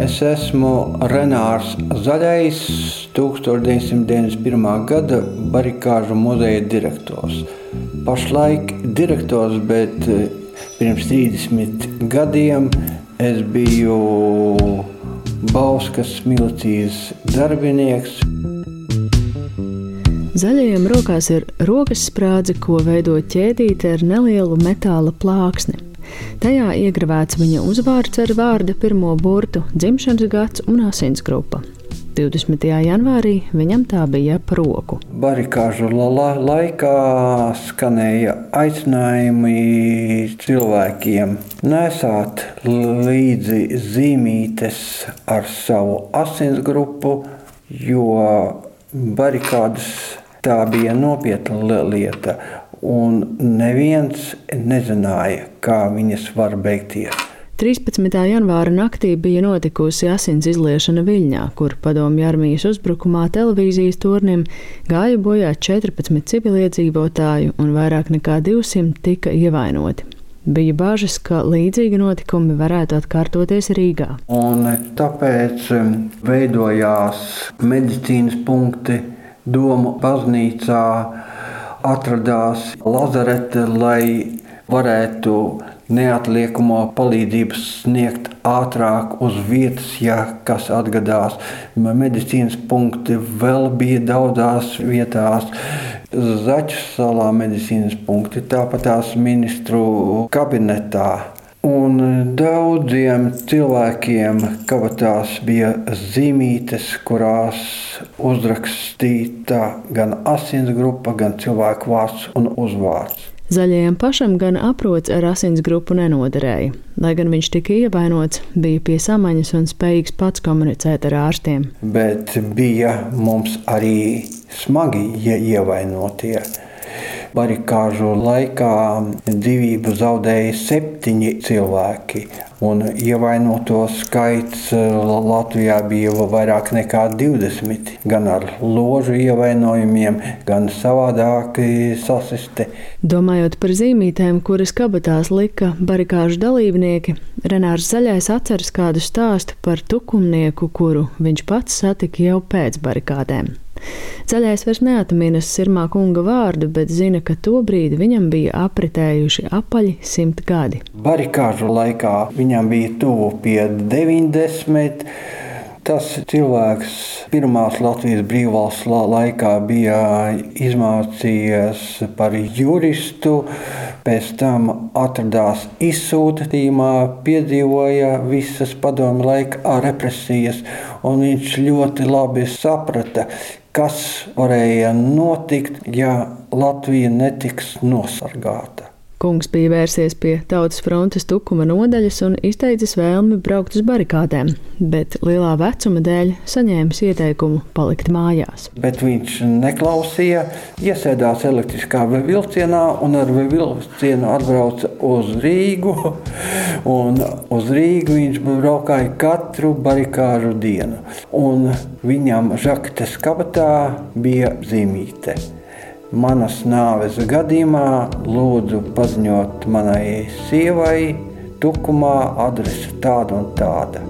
Es esmu Renārs Zaļais, 1991. gada barikāžu muzeja direktors. Pašlaik direktors, bet eh, pirms 30 gadiem es biju Bauskas milicijas darbinieks. Zaļajiem rokās ir rokas sprādze, ko veido ķēdīte ar nelielu metāla plāksni. Tajā iegravēts viņa uzvārds ar vārda pirmo burtu, dzimšanas gads un asins grupa. 20. janvārī viņam tā bija ap roku. Barikāžu la laikā skanēja aicinājumi cilvēkiem nesāt līdzi zīmītes ar savu asins grupu, jo barikādas Tā bija nopietna lieta, un neviens nezināja, kā viņas var beigties. 13. janvāra naktī bija notikusi asins izliešana Viļņā, kur padomju armijas uzbrukumā televīzijas tornim gāja bojā 14 civiliedzīvotāju un vairāk nekā 200 tika ievainoti. Bija bažas, ka līdzīgi notikumi varētu atkārtoties Rīgā. Un tāpēc um, veidojās medicīnas punkti Domu baznīcā atradās lazarete, lai varētu neatliekamo palīdzību sniegt ātrāk uz vietas, ja kas atgadās. Medicīnas punkti vēl bija daudzās vietās. Zaķu salā medicīnas punkti, tāpat tās ministru kabinetā. Un daudziem cilvēkiem kabatās bija zīmītes, kurās uzrakstīta gan asins grupa, gan cilvēku vārds un uzvārds. Zaļajam pašam gan aprots ar asins grupu nenoderēja. Lai gan viņš tika ievainots, bija pie samaņas un spējīgs pats komunicēt ar ārstiem. Bet bija mums arī smagi ievainotie barikāžu laikā dzīvību zaudēja septiņi cilvēki. Un ievainoto skaits eh, Latvijā bija vairāk nekā 20, gan ar ložu ievainojumiem, gan savādāk sasisti. Domājot par zīmītēm, kuras kabatās lika barikāžu dalībnieki, Renārs Zaļais atceras kādu stāstu par tukumnieku, kuru viņš pats satika jau pēc barikādēm. Zaļais vairs neatminas Sirmā kunga vārdu, bet zina, ka tobrīd viņam bija apritējuši apaļi simt gadi. Barikāžu laikā viņam bija tuvu pie 90. Tas cilvēks pirmās Latvijas brīvvalsts laikā bija izmācījies par juristu, pēc tam atradās izsūtījumā, piedzīvoja visas padomu laika represijas, un viņš ļoti labi saprata, kas varēja notikt, ja Latvija netiks nosargāta. Kungs bija vērsies pie Tautas frontes tukuma nodaļas un izteicis vēlmi braukt uz barikādēm, bet lielā vecuma dēļ saņēmis ieteikumu palikt mājās. Bet viņš neklausīja, iesēdās elektriskā vilcienā un ar vilcienu atbrauca uz Rīgu. Uz Rīgu viņš braukāja katru barikāžu dienu, un viņam žaktes kabatā bija zīmīte manas nāves gadījumā lūdzu paziņot manai sievai, tukumā adrese tāda un tāda.